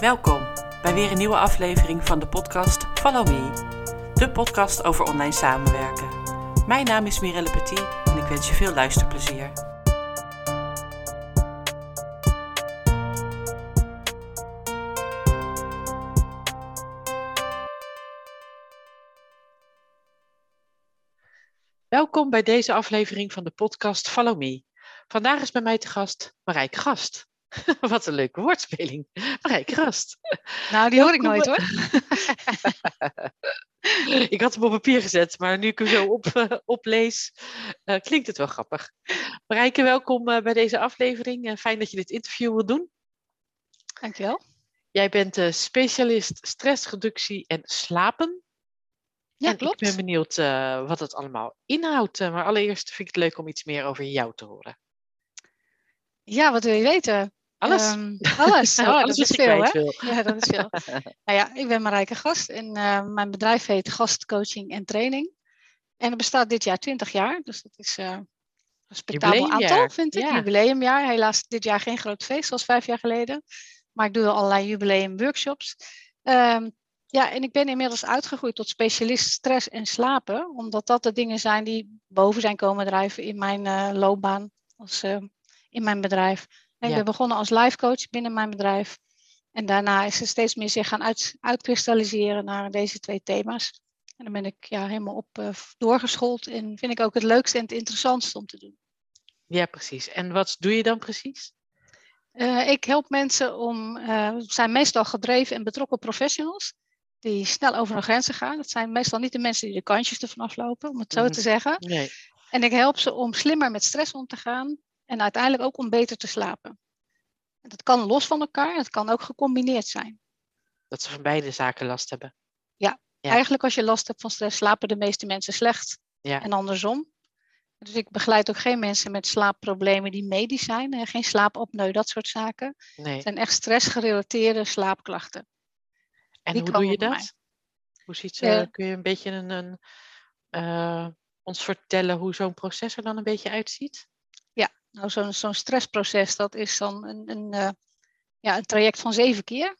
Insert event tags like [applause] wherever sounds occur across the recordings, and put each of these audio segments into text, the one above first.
Welkom bij weer een nieuwe aflevering van de podcast Follow Me, de podcast over online samenwerken. Mijn naam is Mirelle Petit en ik wens je veel luisterplezier. Welkom bij deze aflevering van de podcast Follow Me. Vandaag is bij mij te gast Marijke Gast. [laughs] Wat een leuke woordspeling. Marijke Gast. Nou, die hoor ik nooit hoor. [laughs] ik had hem op papier gezet, maar nu ik hem zo op, uh, oplees, uh, klinkt het wel grappig. Marijke, welkom uh, bij deze aflevering. fijn dat je dit interview wil doen. Dankjewel. Jij bent specialist stressreductie en slapen. Ja, en klopt. ik ben benieuwd wat het allemaal inhoudt. maar allereerst vind ik het leuk om iets meer over jou te horen. Ja, wat wil je weten? Alles? Um, alles. [laughs] Oh, alles dat is veel, hè? wil. [laughs] Ja, dat is veel. nou ja, ik ben Marijke Gast en uh, mijn bedrijf heet Gastcoaching en Training. En het bestaat dit jaar 20 jaar, dus dat is uh, een respectabel aantal, vind ik. Ja. Jubileumjaar. Helaas dit jaar geen groot feest, zoals vijf jaar geleden. Maar ik doe allerlei jubileumworkshops. Um, ja, en ik ben inmiddels uitgegroeid tot specialist stress en slapen, omdat dat de dingen zijn die boven zijn komen drijven in mijn uh, loopbaan als, in mijn bedrijf. Ja. Ik ben begonnen als life coach binnen mijn bedrijf. En daarna is er steeds meer zich gaan uit, uitkristalliseren naar deze twee thema's. En dan ben ik ja, helemaal op uh, doorgeschoold en vind ik ook het leukste en het interessantste om te doen. Ja, precies. En wat doe je dan precies? Uh, ik help mensen om, uh, het zijn meestal gedreven en betrokken professionals, die snel over hun grenzen gaan. Dat zijn meestal niet de mensen die de kantjes ervan aflopen, om het zo Mhm. te zeggen. Nee. En ik help ze om slimmer met stress om te gaan en uiteindelijk ook om beter te slapen. En dat kan los van elkaar, het kan ook gecombineerd zijn. Dat ze van beide zaken last hebben. Ja. Eigenlijk als je last hebt van stress, slapen de meeste mensen slecht. Ja. En andersom. Dus ik begeleid ook geen mensen met slaapproblemen die medisch zijn. Geen slaapapneu, dat soort zaken. Nee. Het zijn echt stressgerelateerde slaapklachten. En die hoe doe je dat? Hoe ziet ze, Ja. kun je een beetje een, een, eh, ons vertellen hoe zo'n proces er dan een beetje uitziet? Nou, zo'n zo'n stressproces, dat is dan een, een, uh, ja, een traject van zeven keer.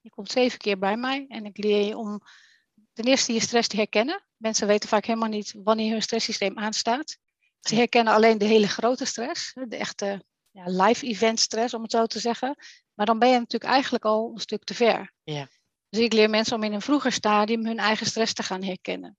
Je komt zeven keer bij mij en ik leer je om ten eerste je stress te herkennen. Mensen weten vaak helemaal niet wanneer hun stresssysteem aanstaat. Ze herkennen alleen de hele grote stress, de echte ja, live event stress, om het zo te zeggen. Maar dan ben je natuurlijk eigenlijk al een stuk te ver. Ja. Dus ik leer mensen om in een vroeger stadium hun eigen stress te gaan herkennen.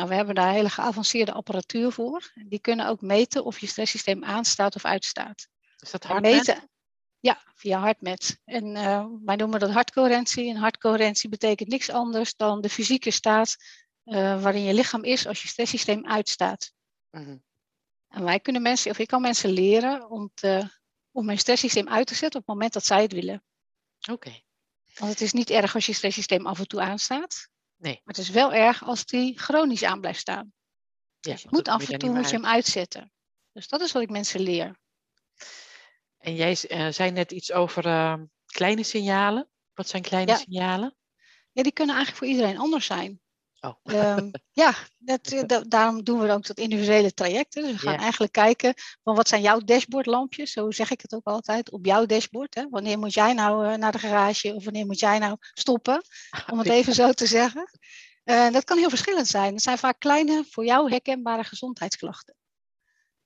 Nou, we hebben daar hele geavanceerde apparatuur voor. Die kunnen ook meten of je stresssysteem aanstaat of uitstaat. Is dat En hard? meten, ja, via hartmet. En uh, wij noemen dat hartcoherentie. En hartcoherentie betekent niks anders dan de fysieke staat uh, waarin je lichaam is als je stresssysteem uitstaat. Mm -hmm. En wij kunnen mensen, of ik kan mensen leren om, te, om hun stresssysteem uit te zetten op het moment dat zij het willen. Oké. Okay. Want het is niet erg als je stresssysteem af en toe aanstaat. Nee. Maar het is wel erg als die chronisch aan blijft staan. Ja, dus je moet af en toe moet je hem uitzetten. Dus dat is wat ik mensen leer. En jij uh, zei net iets over uh, kleine signalen. Wat zijn kleine ja. signalen? Ja, die kunnen eigenlijk voor iedereen anders zijn. Oh. Um, ja, dat, [laughs] dat, daarom doen we ook dat individuele traject. Hè. Dus we gaan yeah. eigenlijk kijken van wat zijn jouw dashboardlampjes, zo zeg ik het ook altijd, op jouw dashboard. Hè. Wanneer moet jij nou uh, naar de garage of wanneer moet jij nou stoppen, om het [laughs] even zo te zeggen. Uh, dat kan heel verschillend zijn. Het zijn vaak kleine, voor jou herkenbare gezondheidsklachten.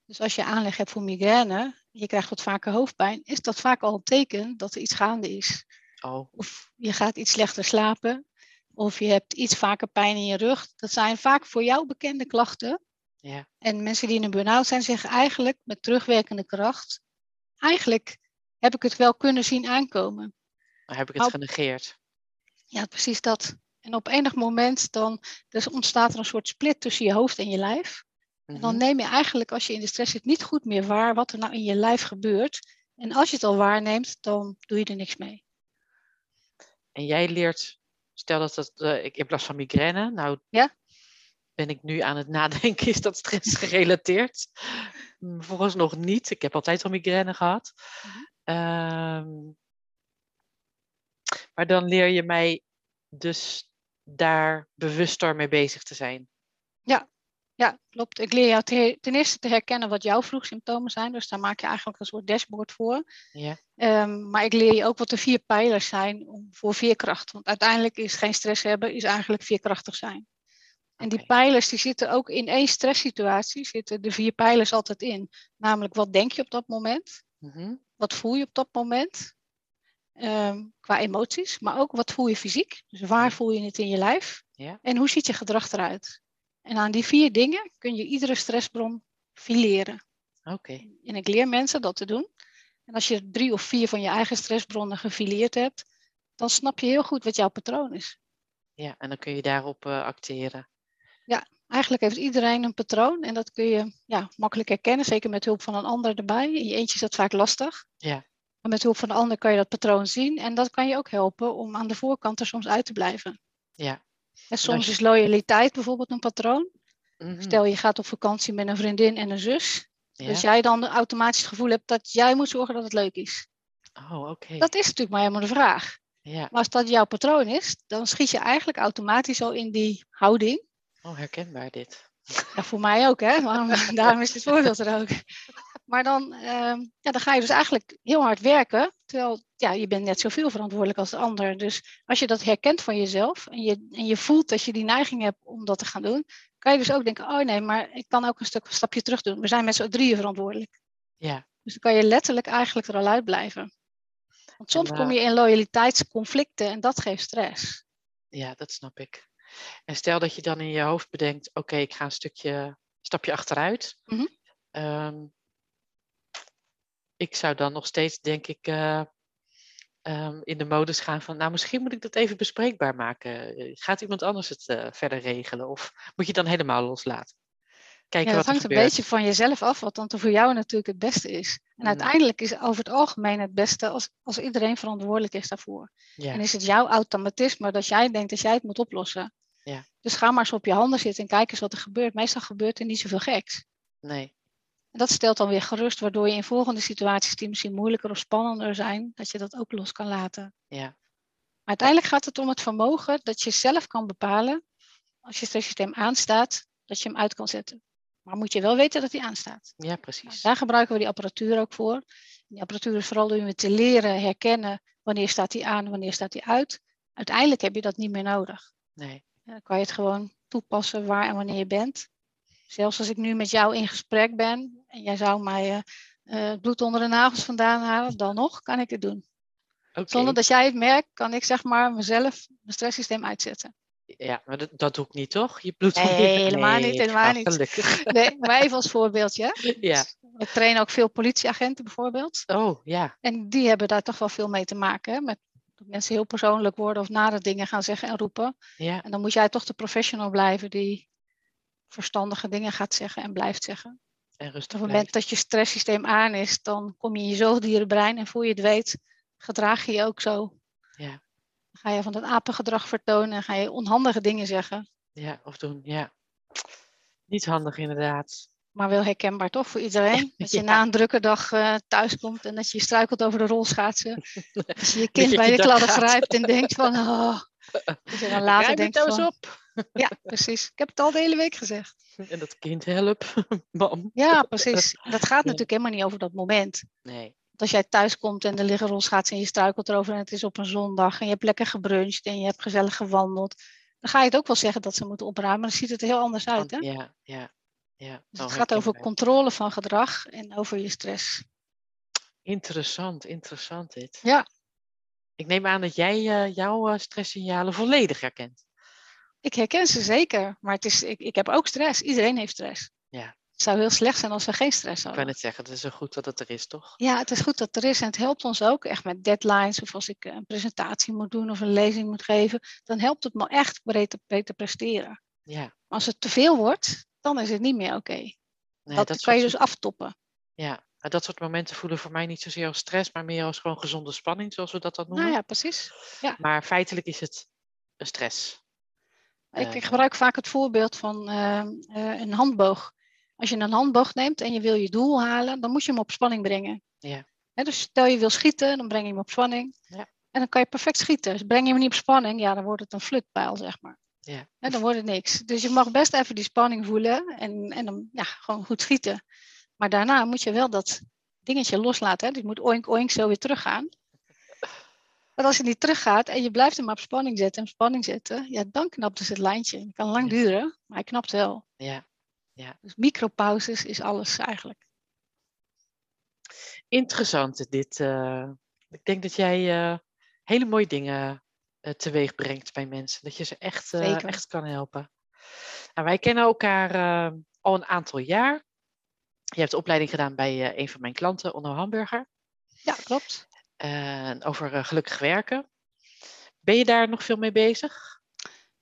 Dus als je aanleg hebt voor migraine, je krijgt wat vaker hoofdpijn, is dat vaak al een teken dat er iets gaande is. Oh. Of je gaat iets slechter slapen, of je hebt iets vaker pijn in je rug. Dat zijn vaak voor jou bekende klachten. Ja. En mensen die in een burn-out zijn zeggen eigenlijk met terugwerkende kracht, eigenlijk heb ik het wel kunnen zien aankomen. Maar heb ik het genegeerd? Ja, precies dat. En op enig moment dan dus ontstaat er een soort split tussen je hoofd en je lijf. En dan neem je eigenlijk, als je in de stress zit, niet goed meer waar wat er nou in je lijf gebeurt. En als je het al waarneemt, dan doe je er niks mee. En jij leert, stel dat het, uh, ik heb last van migraine. Nou, ja? ben ik nu aan het nadenken, [laughs] is dat stress gerelateerd? Volgens nog niet. Ik heb altijd al migraine gehad. Mm-hmm. Um, maar dan leer je mij dus daar bewuster mee bezig te zijn. Ja, Ja, klopt. Ik leer jou ten eerste te herkennen wat jouw vroegsymptomen zijn. Dus daar maak je eigenlijk een soort dashboard voor. Ja. Ehm, maar ik leer je ook wat de vier pijlers zijn voor veerkracht. Want uiteindelijk is geen stress hebben, is eigenlijk veerkrachtig zijn. En die pijlers die zitten ook in één stresssituatie, zitten de vier pijlers altijd in. Namelijk, wat denk je op dat moment? Mhm. Wat voel je op dat moment? Ehm, qua emoties, maar ook wat voel je fysiek? Dus waar voel je het in je lijf? Ja. En hoe ziet je gedrag eruit? En aan die vier dingen kun je iedere stressbron fileren. Oké. En ik leer mensen dat te doen. En als je drie of vier van je eigen stressbronnen gefileerd hebt, dan snap je heel goed wat jouw patroon is. Ja, en dan kun je daarop uh, acteren. Ja, eigenlijk heeft iedereen een patroon en dat kun je ja, makkelijk herkennen, zeker met hulp van een ander erbij. In je eentje is dat vaak lastig. Ja. Maar met hulp van een ander kan je dat patroon zien en dat kan je ook helpen om aan de voorkant er soms uit te blijven. Ja. En soms is loyaliteit bijvoorbeeld een patroon. Mhm. Stel je gaat op vakantie met een vriendin en een zus. Ja. Dus jij dan automatisch het gevoel hebt dat jij moet zorgen dat het leuk is. Oh, oké. Dat is natuurlijk maar helemaal de vraag. Ja. Maar als dat jouw patroon is, dan schiet je eigenlijk automatisch al in die houding. Oh, herkenbaar dit. Ja, voor mij ook, hè? Waarom, [laughs] daarom is dit voorbeeld er ook. Maar dan, ehm, ja, dan ga je dus eigenlijk heel hard werken, terwijl ja, je bent net zoveel verantwoordelijk als de ander. Dus als je dat herkent van jezelf en je, en je voelt dat je die neiging hebt om dat te gaan doen, kan je dus ook denken, oh nee, maar ik kan ook een stuk een stapje terug doen. We zijn met z'n drieën verantwoordelijk. Ja. Dus dan kan je letterlijk eigenlijk er al uit blijven. Want soms En, kom je in loyaliteitsconflicten en dat geeft stress. Ja, dat snap ik. En stel dat je dan in je hoofd bedenkt, oké, ik ga een stukje, stapje achteruit. Ehm, ik zou dan nog steeds, denk ik, eh, ehm, in de modus gaan van, nou, misschien moet ik dat even bespreekbaar maken. Eh, Gaat iemand anders het eh, verder regelen? Of moet je dan helemaal loslaten? Kijken Ja, dat wat hangt een beetje van jezelf af, wat dan voor jou natuurlijk het beste is. En Mm. uiteindelijk is over het algemeen het beste als, als iedereen verantwoordelijk is daarvoor. Ja, En is het jouw automatisme dat jij denkt dat jij het moet oplossen. Ja. Dus ga maar eens op je handen zitten en kijk eens wat er gebeurt. Meestal gebeurt er niet zoveel geks. nee. En dat stelt dan weer gerust, waardoor je in volgende situaties die misschien moeilijker of spannender zijn, dat je dat ook los kan laten. Ja, Maar uiteindelijk gaat het om het vermogen dat je zelf kan bepalen, als je stresssysteem aanstaat, dat je hem uit kan zetten. Maar moet je wel weten dat hij aanstaat. ja, Nou, precies. daar gebruiken we die apparatuur ook voor. Die apparatuur is vooral om je te leren herkennen wanneer staat hij aan, wanneer staat hij uit. Uiteindelijk heb je dat niet meer nodig. Nee. Dan kan je het gewoon toepassen waar en wanneer je bent. Zelfs als ik nu met jou in gesprek ben en jij zou mij eh, eh, het bloed onder de nagels vandaan halen, dan nog kan ik het doen. Oké. Zonder dat jij het merkt, kan ik zeg maar mezelf mijn stresssysteem uitzetten. Ja, maar dat, dat doe ik niet, toch? Je bloed Nee, helemaal niet, helemaal niet. Gelukkig. Nee, maar even als voorbeeldje. ja. Ik train ook veel politieagenten bijvoorbeeld. Oh, ja. En die hebben daar toch wel veel mee te maken. Hè? Met dat mensen heel persoonlijk worden of nare dingen gaan zeggen en roepen. Ja, En dan moet jij toch de professional blijven die verstandige dingen gaat zeggen en blijft zeggen. en Op rustig het moment dat je stresssysteem aan is, dan kom je in je zoogdierenbrein en voor je het weet, gedraag je je ook zo. Ja. Dan ga je van dat apengedrag vertonen en ga je onhandige dingen zeggen. Ja, of doen, ja. Niet handig inderdaad. Maar wel herkenbaar toch voor iedereen? [laughs] Dat je Ja. na een drukke dag eh thuis komt en dat je struikelt over de rolschaatsen. [laughs] Dat je je kind je bij de je dag kladden grijpt en denkt van... Oh. [laughs] Dat je dan later denkt nou van... op. Ja, precies. Ik heb het al de hele week gezegd. [laughs] En dat kind help. [laughs] Mam. Ja, precies. Dat gaat natuurlijk helemaal niet over dat moment. Nee. Want als jij thuis komt en er liggen rolschaatsen en je struikelt erover en het is op een zondag en je hebt lekker gebruncht en je hebt gezellig gewandeld, dan ga je het ook wel zeggen dat ze moeten opruimen, maar dan ziet het er heel anders uit. Hè? Ja, ja, ja. Dus Oh, het gaat over controle van gedrag en over je stress. Interessant, interessant dit. Ja. Ik neem aan dat jij eh, jouw eh, stresssignalen volledig herkent. Ik herken ze zeker, maar het is, ik, ik heb ook stress. Iedereen heeft stress. Ja. Het zou heel slecht zijn als we geen stress Ik wou hadden. net zeggen, het is goed dat het er is, toch? Ja, het is goed dat het er is en het helpt ons ook echt met deadlines of als ik eh, een presentatie moet doen of een lezing moet geven, dan helpt het me echt beter, beter presteren. Ja. Maar als het te veel wordt, dan is het niet meer oké. Nee, dat, dat kan je dus aftoppen. Ja, dat soort momenten voelen voor mij niet zozeer als stress, maar meer als gewoon gezonde spanning, zoals we dat dan noemen. Nou ja, precies. Maar feitelijk is het een stress. Ik, Eh, ik gebruik vaak het voorbeeld van eh, eh, een handboog. Als je een handboog neemt en je wil je doel halen, dan moet je hem op spanning brengen. Ja. Dus stel je wil schieten, dan breng je hem op spanning. Ja. En dan kan je perfect schieten. Dus breng je hem niet op spanning, ja, dan wordt het een flutpijl, zeg maar. Ja. En dan wordt het niks. Dus je mag best even die spanning voelen en, en dan ja, gewoon goed schieten. Maar daarna moet je wel dat dingetje loslaten. Hè? Dus moet oink oink zo weer teruggaan. Maar als je niet teruggaat en je blijft hem op spanning zetten en spanning zetten, ja, dan knapt dus het lijntje. Het kan lang Ja. duren, maar hij knapt wel. Ja. Dus micropauzes is alles eigenlijk. Interessant dit. eh. ik denk dat jij eh, hele mooie dingen eh, teweeg brengt bij mensen. Dat je ze echt, echt kan helpen. Nou, wij kennen elkaar al een aantal jaar. Je hebt de opleiding gedaan bij een van mijn klanten, Onno Hamburger. Ja, klopt. Over eh, gelukkig werken. Ben je daar nog veel mee bezig?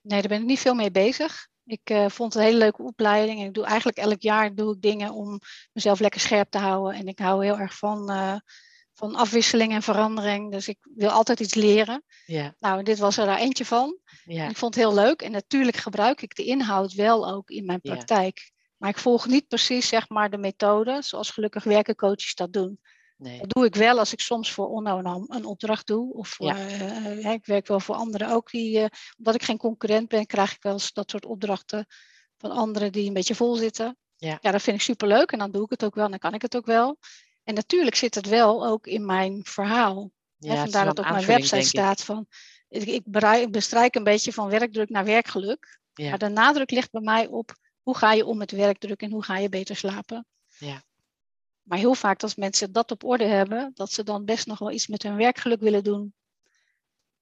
Nee, daar ben ik niet veel mee bezig. Ik eh, vond het een hele leuke opleiding. En ik doe eigenlijk elk jaar doe ik dingen om mezelf lekker scherp te houden. En ik hou heel erg van, eh, van afwisseling en verandering. Dus ik wil altijd iets leren. Ja, Nou, en dit was er daar eentje van. ja, Ik vond het heel leuk. En natuurlijk gebruik ik de inhoud wel ook in mijn Ja. praktijk. Maar ik volg niet precies zeg maar, de methode zoals gelukkig werken coaches dat doen. Nee. Dat doe ik wel als ik soms voor Onno een, een opdracht doe. Of voor, Ja. eh, ik werk wel voor anderen ook. Die, eh, omdat ik geen concurrent ben, krijg ik wel eens dat soort opdrachten van anderen die een beetje vol zitten. Ja. ja, dat vind ik superleuk en dan doe ik het ook wel en dan kan ik het ook wel. En natuurlijk zit het wel ook in mijn verhaal. Ja, vandaar dat op mijn website staat van. Ik, ik bestrijk een beetje van werkdruk naar werkgeluk. Ja. Maar de nadruk ligt bij mij op hoe ga je om met werkdruk en hoe ga je beter slapen. Ja. Maar heel vaak als mensen dat op orde hebben, dat ze dan best nog wel iets met hun werkgeluk willen doen.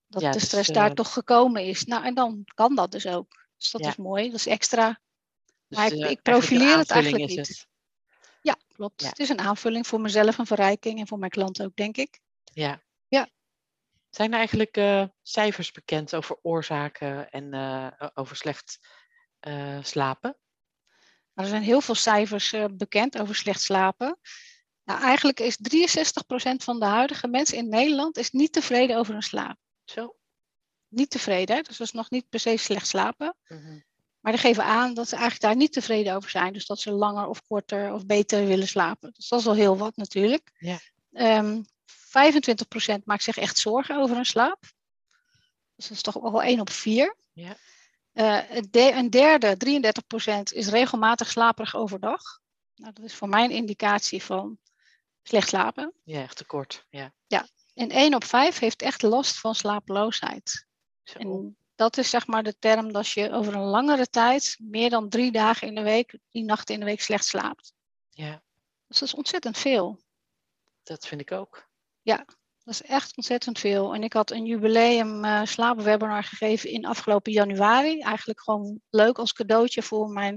Dat Ja, de stress eh, daar toch gekomen is. Nou, en dan kan dat dus ook. Dus dat Ja. is mooi, dat is extra. Dus, maar ik, eh, ik profileer het eigenlijk niet. het. Ja, klopt. Ja. Het is een aanvulling voor mezelf, een verrijking en voor mijn klanten ook, denk ik. Ja. Ja. Zijn er eigenlijk eh, cijfers bekend over oorzaken en over slecht slapen? Er zijn heel veel cijfers eh, bekend over slecht slapen. Nou, eigenlijk is 63% van de huidige mensen in Nederland is niet tevreden over hun slaap. Zo. Niet tevreden, dus dat is nog niet per se slecht slapen. Mhm. Maar die geven aan dat ze eigenlijk daar niet tevreden over zijn. Dus dat ze langer of korter of beter willen slapen. Dus dat is al heel wat natuurlijk. Ja. Ehm, 25% maakt zich echt zorgen over hun slaap. Dus dat is toch wel 1 op 4. Ja. Eh, de- een derde, 33%, is regelmatig slaperig overdag. Nou, dat is voor mij een indicatie van slecht slapen. Ja, echt tekort. Ja. En 1 op 5 heeft echt last van slapeloosheid. Zo. En dat is zeg maar de term dat je over een langere tijd, meer dan drie dagen in de week, drie nachten in de week slecht slaapt. Ja, Dus dat is ontzettend veel. dat vind ik ook. Dat is echt ontzettend veel. En ik had een jubileum eh slaapwebinar gegeven in afgelopen januari. Eigenlijk gewoon leuk als cadeautje voor mijn.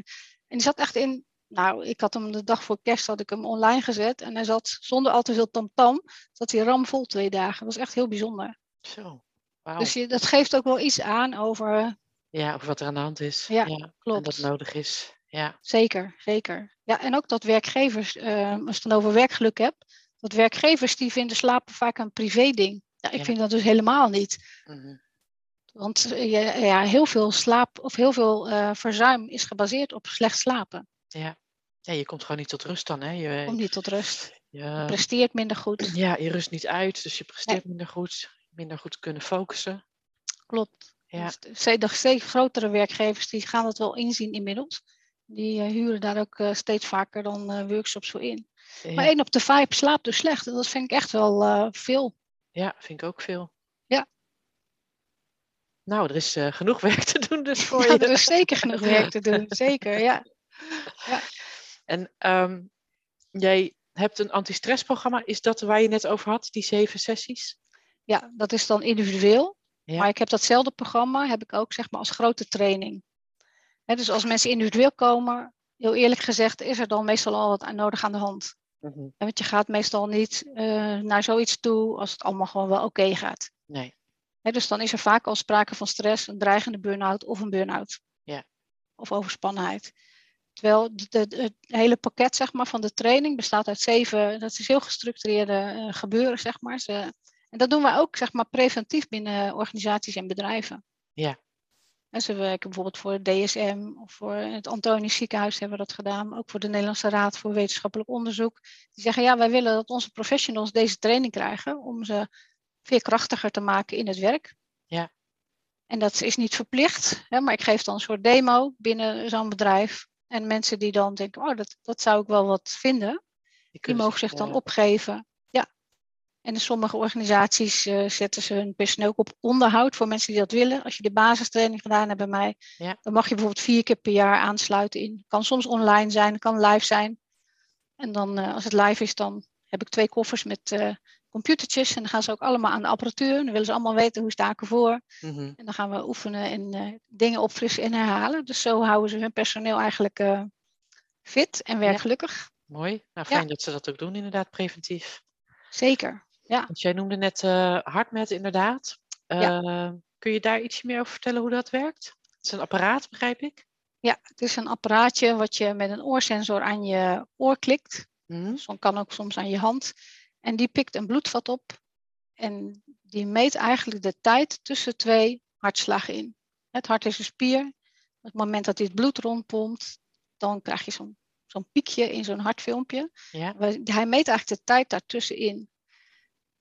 En die zat echt in. Nou, ik had hem de dag voor kerst had ik hem online gezet. En hij zat zonder al te veel tamtam. Zat hij ramvol twee dagen. Dat was echt heel bijzonder. Zo. Wauw. Dus je, dat geeft ook wel iets aan over. Ja, over wat er aan de hand is. Ja, En Klopt. dat nodig is. Ja. Zeker, zeker. Ja, en ook dat werkgevers, eh, als je het dan over werkgeluk hebt, dat werkgevers die vinden slapen vaak een privé-ding. Ja, ik Ja. vind dat dus helemaal niet. Mhm. Want eh, ja, ja, heel veel slaap of heel veel eh, verzuim is gebaseerd op slecht slapen. ja. Ja, je komt gewoon niet tot rust dan. Hè? Je, Kom niet tot rust. je, Presteert minder goed. ja, je rust niet uit, dus je presteert minder goed. Minder goed kunnen focussen. Klopt. Ja. Dus steeds grotere werkgevers die gaan dat wel inzien inmiddels. Die eh, huren daar ook steeds vaker dan workshops voor in. Maar Ja, één op de vijf slaapt dus slecht. En dat vind ik echt wel eh, veel. ja, vind ik ook veel. Ja. Nou, er is eh, genoeg [laughs] werk te doen dus voor Ja, je. er is zeker genoeg werk te doen. Zeker, ja. En ehm, jij hebt een antistressprogramma. Is dat waar je net over had, die zeven sessies? Ja, dat is dan individueel. Ja. Maar ik heb datzelfde programma, heb ik ook zeg maar als grote training. Dus als mensen individueel komen, heel eerlijk gezegd, is er dan meestal al wat aan nodig aan de hand. Mhm. Want je gaat meestal niet eh, naar zoiets toe als het allemaal gewoon wel oké gaat. Nee. Dus dan is er vaak al sprake van stress, een dreigende burn-out of een burn-out. Ja. Of overspannenheid. Terwijl de, de- het hele pakket zeg maar, van de training bestaat uit zeven, dat is heel gestructureerde eh, gebeuren, zeg maar. Ze, en dat doen wij ook zeg maar, preventief binnen organisaties en bedrijven. Ja. En ze werken bijvoorbeeld voor het DSM of voor het Antonisch Ziekenhuis hebben we dat gedaan. maar Ook voor de Nederlandse Raad voor Wetenschappelijk Onderzoek. Die zeggen ja, wij willen dat onze professionals deze training krijgen om ze veerkrachtiger te maken in het werk. Ja. En dat is niet verplicht, hè, maar ik geef dan een soort demo binnen zo'n bedrijf. En mensen die dan denken, oh, dat, dat zou ik wel wat vinden, die mogen zich dan opgeven. En in sommige organisaties uh, zetten ze hun personeel op onderhoud voor mensen die dat willen. Als je de basistraining gedaan hebt bij mij, ja. dan mag je bijvoorbeeld vier keer per jaar aansluiten in. Kan soms online zijn, kan live zijn. En dan uh, als het live is, dan heb ik twee koffers met uh, computertjes. En dan gaan ze ook allemaal aan de apparatuur. Dan willen ze allemaal weten hoe sta ik ervoor. Mm -hmm. En dan gaan we oefenen en dingen opfrissen en herhalen. Dus zo houden ze hun personeel eigenlijk fit en werkgelukkig. Ja. Mooi. Nou, fijn ja. dat ze dat ook doen, inderdaad, preventief. Zeker, ja. Want jij noemde net uh, hartmet, inderdaad. Ja. Kun je daar iets meer over vertellen hoe dat werkt? Het is een apparaat, begrijp ik? Ja, het is een apparaatje wat je met een oorsensor aan je oor klikt. Mm -hmm. Dus kan ook soms aan je hand. En die pikt een bloedvat op en die meet eigenlijk de tijd tussen twee hartslagen in. Het hart is een spier. Op het moment dat het bloed rondpompt, dan krijg je zo'n zo'n piekje in zo'n hartfilmpje. Ja. Hij meet eigenlijk de tijd daartussenin.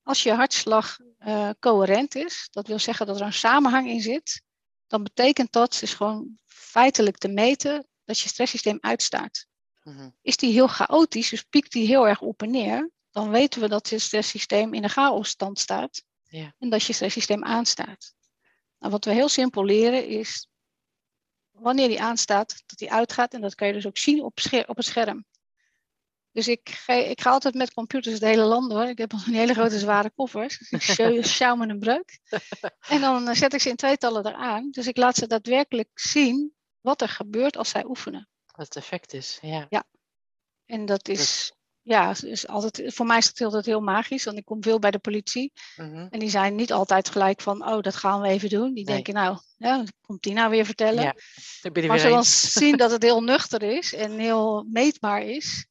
Als je hartslag uh, coherent is, dat wil zeggen dat er een samenhang in zit, dan betekent dat, is gewoon feitelijk te meten, dat je stresssysteem uitstaat. Mm -hmm. Is die heel chaotisch, dus piekt die heel erg op en neer, dan weten we dat je stresssysteem in een chaosstand staat en dat je stresssysteem aanstaat. Nou, wat we heel simpel leren is, wanneer die aanstaat, dat die uitgaat en dat kan je dus ook zien op, op het scherm. Dus ik ga, ik ga altijd met computers het hele land door. Ik heb een hele grote zware koffers. Dus ik [laughs] sjouw me een breuk. En dan zet ik ze in tweetallen eraan. Dus ik laat ze daadwerkelijk zien wat er gebeurt als zij oefenen. Wat het effect is, ja. Ja. En dat is, dus ja, is altijd, voor mij is het altijd heel magisch, want ik kom veel bij de politie. Mm -hmm. En die zijn niet altijd gelijk van, oh, dat gaan we even doen. Die Nee. denken, nou, ja, komt die nou weer vertellen? Ja, maar ze dan zien [laughs] dat het heel nuchter is en heel meetbaar is,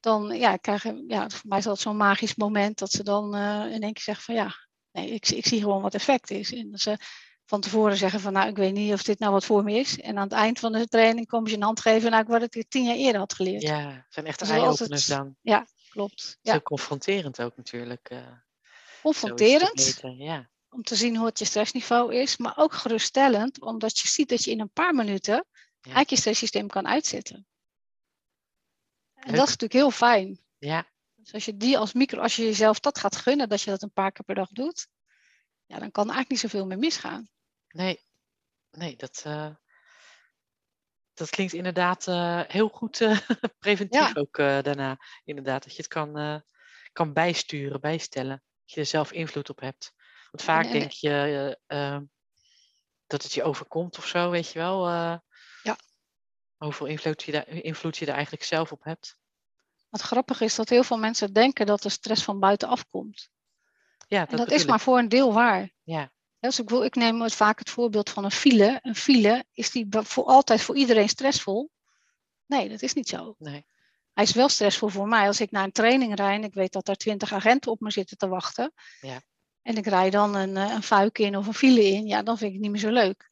dan ja, krijgen, ja, voor mij is dat zo'n magisch moment dat ze dan uh, in één keer zeggen van, ja, nee, ik, ik zie gewoon wat effect is. En dat ze van tevoren zeggen van, nou, ik weet niet of dit nou wat voor me is. En aan het eind van de training komen ze een hand geven, nou, ik wat ik tien jaar eerder had geleerd. Ja, zijn echt Dus eye-openers dan. Ja, klopt. Ja. Zo confronterend ook natuurlijk. eh, Confronterend. te Ja, om te zien hoe het je stressniveau is, maar ook geruststellend, omdat je ziet dat je in een paar minuten eigenlijk je stresssysteem kan uitzetten. En dat is natuurlijk heel fijn. ja, Dus als je die als micro, als je jezelf dat gaat gunnen, dat je dat een paar keer per dag doet, ja, dan kan er eigenlijk niet zoveel meer misgaan. nee, nee, dat, eh, dat klinkt inderdaad eh, heel goed eh, [laughs] preventief Ja. ook daarna. Inderdaad, dat je het kan, kan bijsturen, bijstellen. Dat je er zelf invloed op hebt. Want vaak en- denk je dat het je overkomt of zo, weet je wel. Hoeveel invloed je, daar, invloed je er eigenlijk zelf op hebt. Wat grappig is dat heel veel mensen denken dat de stress van buitenaf komt. Ja, En dat is maar voor een deel waar. Ja, Dus ik, wil, ik neem het vaak het voorbeeld van een file. Een file, is die voor altijd voor iedereen stressvol? Nee, dat is niet zo. nee. Hij is wel stressvol voor mij. Als ik naar een training rijd en ik weet dat er twintig agenten op me zitten te wachten. Ja. En ik rijd dan een, eh, een fuik in of een file in. Ja, dan vind ik het niet meer zo leuk.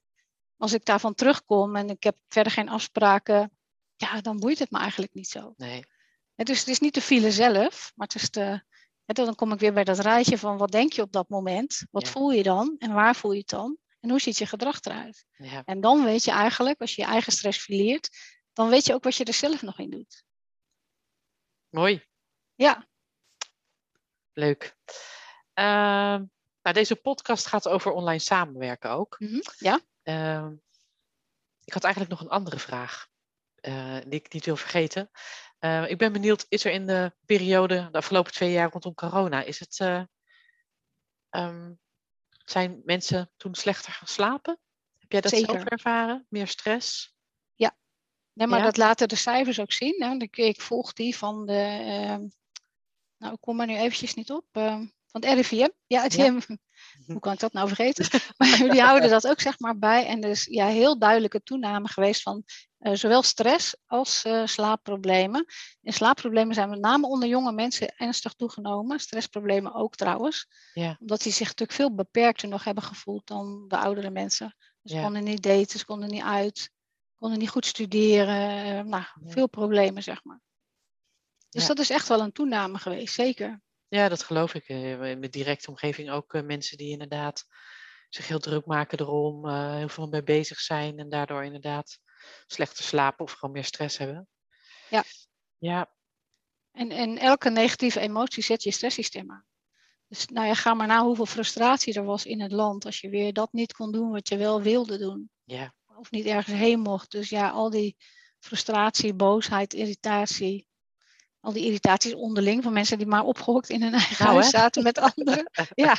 Als ik daarvan terugkom en ik heb verder geen afspraken. Ja, dan boeit het me eigenlijk niet zo. nee. Dus het is niet de file zelf. Maar het is de... Dan kom ik weer bij dat rijtje van wat denk je op dat moment? Wat Ja. voel je dan? En waar voel je het dan? En hoe ziet je gedrag eruit? Ja. En dan weet je eigenlijk, als je je eigen stress fileert, dan weet je ook wat je er zelf nog in doet. Mooi. Ja, Leuk. Ehm, nou, deze podcast gaat over online samenwerken ook. Mhm, ja. Ehm, ik had eigenlijk nog een andere vraag eh, die ik niet wil vergeten. Eh, ik ben benieuwd, is er in de periode, de afgelopen twee jaar rondom corona, is het, eh, ehm, zijn mensen toen slechter gaan slapen? Heb jij dat zelf ervaren? Meer stress? Nee, maar Ja? dat laten de cijfers ook zien. Hè. Ik, ik volg die van de, ehm, nou ik kom er nu eventjes niet op, het RIVM. Ja, het Ja. [laughs] Hoe kan ik dat nou vergeten? [laughs] maar die houden dat ook zeg maar bij. En er is ja, heel duidelijke toename geweest van eh, zowel stress als eh, slaapproblemen. En slaapproblemen zijn met name onder jonge mensen ernstig toegenomen. Stressproblemen ook trouwens. Ja. Omdat die zich natuurlijk veel beperkter nog hebben gevoeld dan de oudere mensen. Ze Ja. konden niet daten, ze konden niet uit, konden niet goed studeren. nou, veel problemen, zeg maar. Dus dat is echt wel een toename geweest, zeker. Ja, dat geloof ik. eh, In mijn directe omgeving ook eh, mensen die inderdaad zich heel druk maken erom, uh, heel veel mee bezig zijn en daardoor inderdaad slechter slapen of gewoon meer stress hebben. Ja. Ja. En, en elke negatieve emotie zet je stresssysteem aan. Dus nou ja, ga maar na hoeveel frustratie er was in het land als je weer dat niet kon doen wat je wel wilde doen. Ja. Of niet ergens heen mocht. Dus ja, al die frustratie, boosheid, irritatie. Al die irritaties onderling van mensen die maar opgehokt in hun eigen nou, huis zaten met anderen. [laughs] Ja,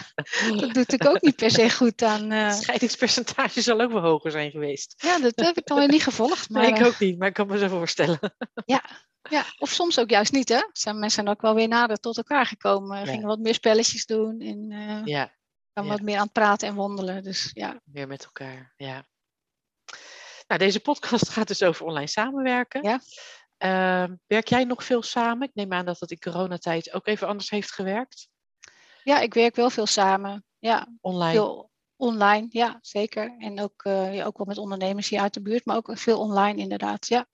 dat doet natuurlijk ook niet per se goed aan. Uh... Het scheidingspercentage zal ook wel hoger zijn geweest. Ja, dat heb ik dan weer niet gevolgd. Maar, [laughs] nee, ik ook niet, maar ik kan me zo voorstellen. [laughs] Ja, ja, of soms ook juist niet, hè? Zijn mensen ook wel weer nader tot elkaar gekomen. Gingen wat meer spelletjes doen en uh, ja. dan wat meer aan het praten en wandelen. Dus ja. Meer met elkaar, ja. Nou, deze podcast gaat dus over online samenwerken. Ja. Uh, werk jij nog veel samen? Ik neem aan dat dat in coronatijd ook even anders heeft gewerkt. Ja, ik werk wel veel samen. Ja, online. Veel online, ja, zeker. En ook, uh, ja, ook wel met ondernemers hier uit de buurt, maar ook veel online inderdaad, ja.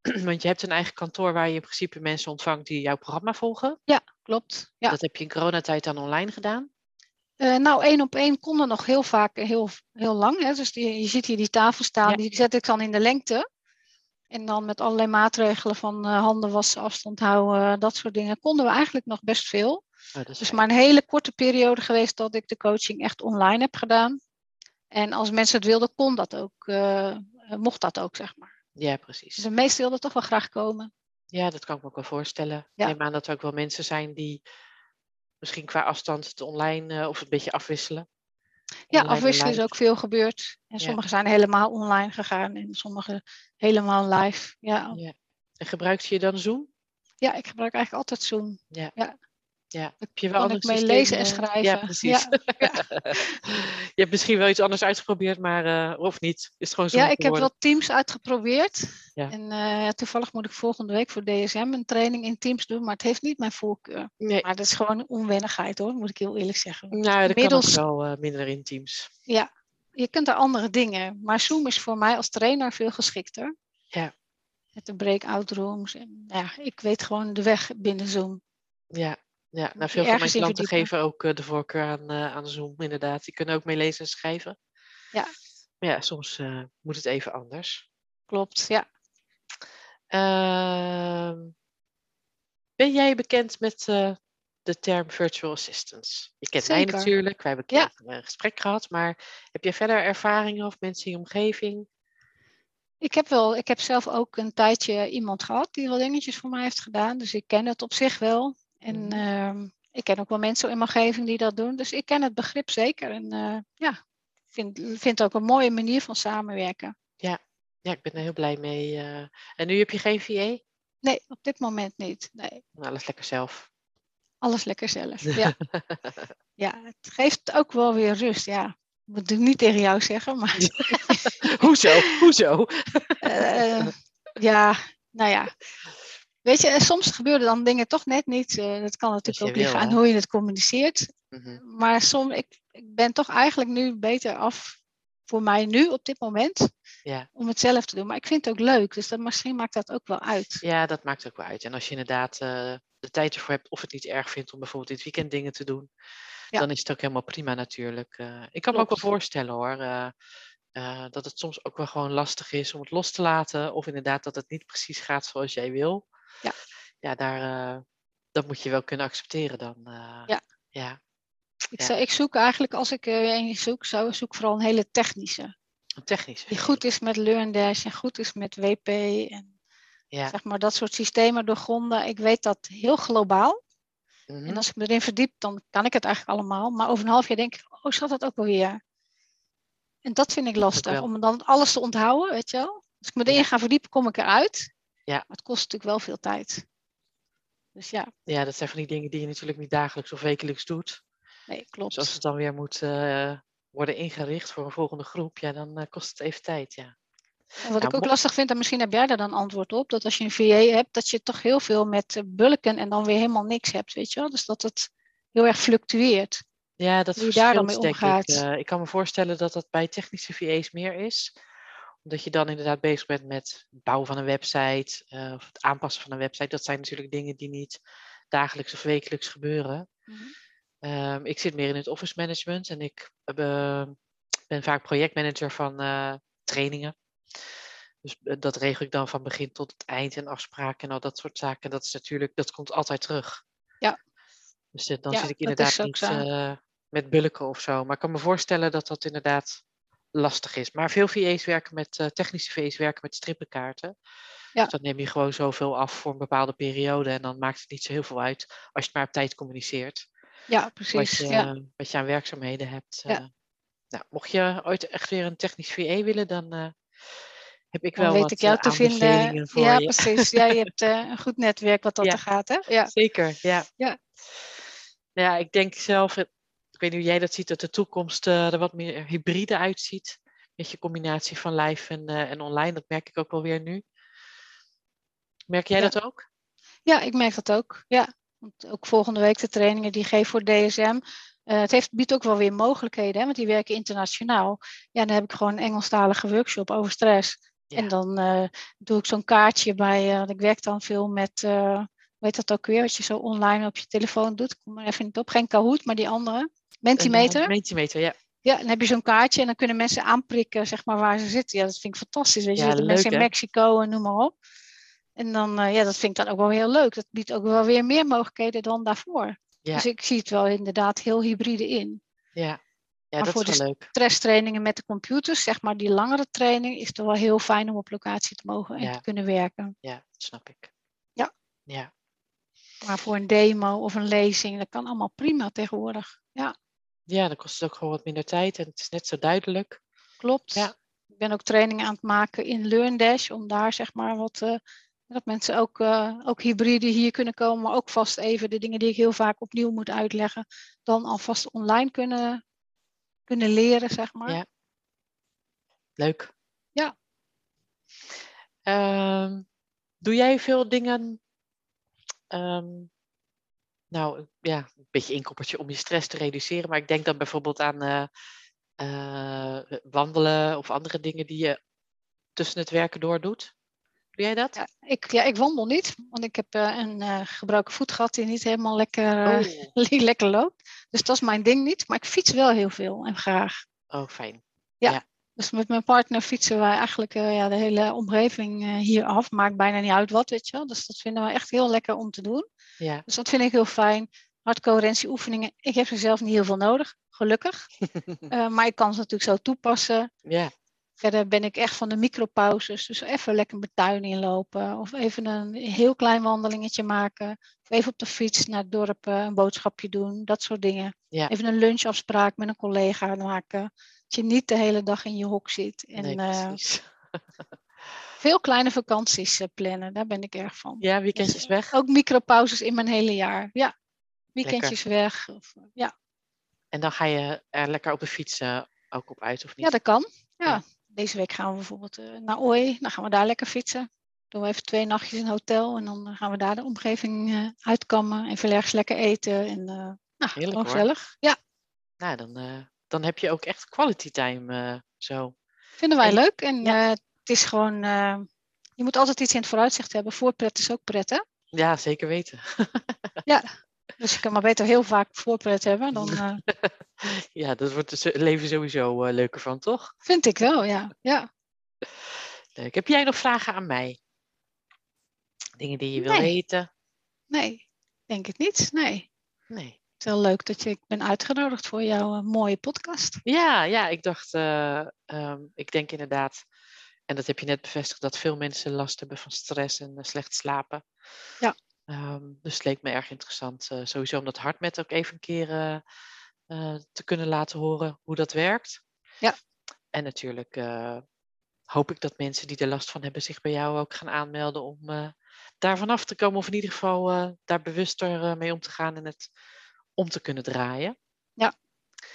[clears throat] Want je hebt een eigen kantoor waar je in principe mensen ontvangt die jouw programma volgen. Ja, klopt. Ja. Dat heb je in coronatijd dan online gedaan? Uh, nou, één op één konden nog heel vaak heel, heel lang. Hè. Dus die, je ziet hier die tafel staan, die zet ik dan in de lengte. En dan met allerlei maatregelen van uh, handen wassen, afstand houden, dat soort dingen, konden we eigenlijk nog best veel. Oh, is dus maar een hele korte periode geweest dat ik de coaching echt online heb gedaan. En als mensen het wilden, kon dat ook, uh, mocht dat ook, zeg maar. Ja, precies. Dus de meesten wilden toch wel graag komen. Ja, dat kan ik me ook wel voorstellen. Ja. Ik neem aan dat er ook wel mensen zijn die misschien qua afstand het online uh, of een beetje afwisselen. Ja, afwisselen is ook veel gebeurd. En sommigen zijn helemaal online gegaan en sommigen helemaal live. Ja. ja. En gebruikt je dan Zoom? Ja, ik gebruik eigenlijk altijd Zoom. Ja. ja. Ja, heb je wel kan ik mee lezen en schrijven. Ja, precies. Ja. [laughs] je hebt misschien wel iets anders uitgeprobeerd, maar uh, of niet? Is gewoon zo ja, ik heb wel Teams uitgeprobeerd. Ja. En uh, toevallig moet ik volgende week voor DSM een training in Teams doen, maar het heeft niet mijn voorkeur. Nee. Maar dat is gewoon onwennigheid hoor, moet ik heel eerlijk zeggen. Nou, dat Middels... kan ook wel uh, minder in Teams. Ja, je kunt er andere dingen. Maar Zoom is voor mij als trainer veel geschikter. Ja. Met de breakout rooms. En, ja, ik weet gewoon de weg binnen Zoom. Ja, ja, nou, veel van mijn klanten geven ook uh, de voorkeur aan, uh, aan Zoom, inderdaad. Die kunnen ook mee lezen en schrijven. Ja. Maar ja, soms uh, moet het even anders. Klopt, ja. Ehm, ben jij bekend met de term virtual assistants? Je kent Zeker. mij natuurlijk, wij hebben ja. een gesprek gehad. Maar heb jij verder ervaringen of mensen in je omgeving? Ik heb, wel, ik heb zelf ook een tijdje iemand gehad die wel dingetjes voor mij heeft gedaan. Dus ik ken het op zich wel. En uh, ik ken ook wel mensen in mijn omgeving die dat doen. Dus ik ken het begrip zeker. En uh, ja, vind, vind het ook een mooie manier van samenwerken. Ja, ja ik ben er heel blij mee. Uh, en nu heb je geen VA? Nee, op dit moment niet. Nee. Alles lekker zelf. Alles lekker zelf, ja. [laughs] ja, het geeft ook wel weer rust, ja. Ik moet het niet tegen jou zeggen, maar... [laughs] Hoezo? Hoezo? uh, ja, nou ja. [laughs] Weet je, soms gebeuren dan dingen toch net niet. Uh, dat kan natuurlijk ook liggen aan hoe je het communiceert. Mm -hmm. Maar soms, ik, ik ben toch eigenlijk nu beter af voor mij nu op dit moment. Ja. Om het zelf te doen. Maar ik vind het ook leuk. Dus dat, misschien maakt dat ook wel uit. Ja, dat maakt ook wel uit. En als je inderdaad uh, de tijd ervoor hebt of het niet erg vindt om bijvoorbeeld dit weekend dingen te doen. Ja. Dan is het ook helemaal prima natuurlijk. Uh, ik kan Klopt. me ook wel voorstellen hoor. Uh, dat het soms ook wel gewoon lastig is om het los te laten. Of inderdaad dat het niet precies gaat zoals jij wil. Ja, ja daar, uh, dat moet je wel kunnen accepteren dan. Uh, ja. ja. Ik, ja. ik, zoek eigenlijk, als ik er een zoek, zou zoek vooral een hele technische. Een technische. Die goed is met LearnDash en goed is met WP. En ja. zeg maar dat soort systemen doorgronden. Ik weet dat heel globaal. Mm -hmm. En als ik me erin verdiep, dan kan ik het eigenlijk allemaal. Maar over een half jaar denk ik, oh, zat dat ook alweer? En dat vind ik lastig, om dan alles te onthouden, weet je wel. Als ik me erin ga verdiepen, kom ik eruit. Ja. Maar het kost natuurlijk wel veel tijd. Dus ja. Ja, dat zijn van die dingen die je natuurlijk niet dagelijks of wekelijks doet. Nee, klopt. Dus als het dan weer moet uh, worden ingericht voor een volgende groep, ja, dan uh, kost het even tijd, ja. En wat nou, ik ook lastig vind, en misschien heb jij daar dan antwoord op, dat als je een VA hebt, dat je toch heel veel met bulken en dan weer helemaal niks hebt, weet je wel. Dus dat het heel erg fluctueert. Ja, dat Hoe je daar dan mee omgaat. Ik. Uh, ik kan me voorstellen dat dat bij technische VA's meer is omdat je dan inderdaad bezig bent met het bouwen van een website uh, of het aanpassen van een website. Dat zijn natuurlijk dingen die niet dagelijks of wekelijks gebeuren. Mm -hmm. um, ik zit meer in het office management en ik uh, ben vaak projectmanager van uh, trainingen. Dus dat regel ik dan van begin tot het eind en afspraken en al dat soort zaken. Dat is natuurlijk, dat komt altijd terug. Ja. Dus dan zit ik inderdaad niet met bulken of zo. Maar ik kan me voorstellen dat dat inderdaad lastig is. Maar veel VA's werken met, uh, technische VA's werken met strippenkaarten. Ja. Dus dan neem je gewoon zoveel af voor een bepaalde periode. En dan maakt het niet zo heel veel uit als je het maar op tijd communiceert. Ja, precies. Wat je, ja. wat je aan werkzaamheden hebt. Ja. Uh, nou, mocht je ooit echt weer een technisch VA willen, dan uh, heb ik wel weet wat ik jou te vinden. Voor ja, je. precies. Ja, je [laughs] hebt een goed netwerk wat dat ja. er gaat, hè? Ja, zeker. Ja. Ja. Ja, ik denk zelf, ik weet niet hoe jij dat ziet, dat de toekomst uh, er wat meer hybride uitziet. Met je combinatie van live en, uh, en online. Dat merk ik ook wel weer nu. Merk jij ja. dat ook? Ja, ik merk dat ook. Ja. Want ook volgende week de trainingen die geef voor DSM. Uh, het heeft, biedt ook wel weer mogelijkheden, hè, want die werken internationaal. Ja, dan heb ik gewoon een Engelstalige workshop over stress. Ja. En dan uh, doe ik zo'n kaartje bij, uh, ik werk dan veel met, weet dat ook weer, wat je zo online op je telefoon doet. Ik kom er even niet op, geen Kahoot, maar die andere. Mentimeter. Een, mentimeter, ja. Ja, dan heb je zo'n kaartje en dan kunnen mensen aanprikken zeg maar, waar ze zitten. Ja, dat vind ik fantastisch. Weet je, ja, leuk, mensen in Mexico en noem maar op. En dan, uh, ja, dat vind ik dan ook wel heel leuk. Dat biedt ook wel weer meer mogelijkheden dan daarvoor. Ja. Dus ik zie het wel inderdaad heel hybride in. Ja, ja maar dat voor is wel de leuk. stresstrainingen met de computers, zeg maar die langere training, is het wel heel fijn om op locatie te mogen en Ja. te kunnen werken. Ja, dat snap ik. Ja. Ja, Maar voor een demo of een lezing, dat kan allemaal prima tegenwoordig. Ja, ja dan kost het ook gewoon wat minder tijd en het is net zo duidelijk. klopt. Ja. Ik ben ook trainingen aan het maken in LearnDash, om daar zeg maar wat, eh, dat mensen ook, eh, ook hybride hier kunnen komen, maar ook vast even de dingen die ik heel vaak opnieuw moet uitleggen, dan alvast online kunnen, kunnen leren, zeg maar. Ja. Leuk. Ja. Ehm, doe jij veel dingen, ehm, nou ja, een beetje inkoppertje om je stress te reduceren, maar ik denk dan bijvoorbeeld aan eh, eh, wandelen of andere dingen die je tussen het werken door doet. Doe jij dat? Ja, ik, ja, ik wandel niet, want ik heb eh, een gebroken voet gehad die niet helemaal lekker, Oh. [laughs] lekker loopt. Dus dat is mijn ding niet, maar ik fiets wel heel veel en graag. Oh, fijn. Dus met mijn partner fietsen wij eigenlijk ja, de hele omgeving eh, hier af. Maakt bijna niet uit wat, weet je wel. Dus dat vinden we echt heel lekker om te doen. Ja. Dus dat vind ik heel fijn. Hardcoherentie-oefeningen, ik heb er zelf niet heel veel nodig, gelukkig. [laughs] Eh, maar ik kan ze natuurlijk zo toepassen. ja. Verder ben ik echt van de micropauzes. Dus even lekker mijn tuin inlopen. Of even een heel klein wandelingetje maken. Of even op de fiets naar het dorp eh, een boodschapje doen. Dat soort dingen. Ja. Even een lunchafspraak met een collega maken. Dat je niet de hele dag in je hok zit. En nee, eh, precies. [laughs] veel kleine vakanties eh, plannen. Daar ben ik erg van. Ja, weekendjes weg. Ook micropauzes in mijn hele jaar. Ja, weekendjes weg. Of, eh, ja. En dan ga je er lekker op de fiets eh, ook op uit, of niet? ja, dat kan. Ja. Ja. Deze week gaan we bijvoorbeeld eh, naar Ooi. Dan gaan we daar lekker fietsen. Doen we even twee nachtjes in een hotel. En dan eh, gaan we daar de omgeving eh, uitkammen. En veel ergens lekker eten. En eh nou, Heerlijk, gezellig. Ja, Nou, dan, eh, dan heb je ook echt quality time eh, zo. vinden wij En- leuk. En ja. Eh, het is gewoon... eh, je moet altijd iets in het vooruitzicht hebben. Voorpret is ook pret, hè? Ja, zeker weten. [laughs] Dus je kan maar beter heel vaak voorpret hebben. Dan eh, [laughs] ja, dat wordt het leven sowieso eh, leuker van, toch? vind ik wel, ja. ja. Leuk. Heb jij nog vragen aan mij? Dingen die je wil Nee. weten? Nee, denk het niet. Nee. Nee. Het is heel leuk dat je, ik ben uitgenodigd voor jouw eh, mooie podcast. Ja, ja, ik dacht, eh, ehm, ik denk inderdaad, en dat heb je net bevestigd, dat veel mensen last hebben van stress en eh, slecht slapen. Ja. Ehm, dus het leek me erg interessant, eh, sowieso om dat hartmet ook even een keer eh, te kunnen laten horen hoe dat werkt. Ja. En natuurlijk hoop ik dat mensen die er last van hebben zich bij jou ook gaan aanmelden om daar vanaf te komen. Of in ieder geval daar bewuster mee om te gaan en het om te kunnen draaien.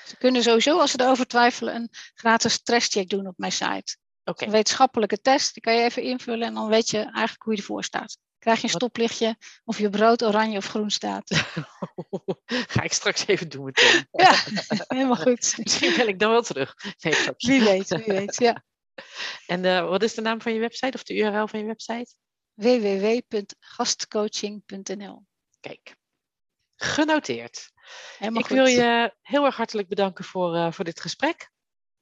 Ze kunnen sowieso, als ze erover twijfelen, een gratis stresscheck doen op mijn site. Een wetenschappelijke test, die kan je even invullen en dan weet je eigenlijk hoe je ervoor staat. Krijg je een Wat- stoplichtje of je brood oranje of groen staat. [laughs] Ga ik straks even doen meteen. [laughs] Ja, helemaal goed. [laughs] Misschien bel ik dan wel terug. Nee. Wie weet, wie weet, ja. En eh, wat is de naam van je website of de URL van je website? www.gastcoaching.nl Kijk, genoteerd. Helemaal ik goed. wil je heel erg hartelijk bedanken voor, eh, voor dit gesprek.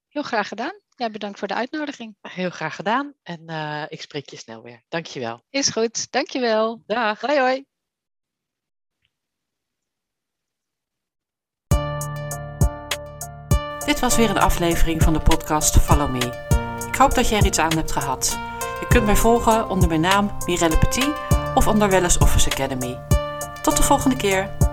Heel graag gedaan. Ja, bedankt voor de uitnodiging. Heel graag gedaan en uh, ik spreek je snel weer. Dankjewel. Is goed, dankjewel. Dag. Hoi hoi. Dit was weer een aflevering van de podcast Follow Me. Ik hoop dat je er iets aan hebt gehad. Je kunt mij volgen onder mijn naam Mirelle Petit of onder Wellness Office Academy. Tot de volgende keer.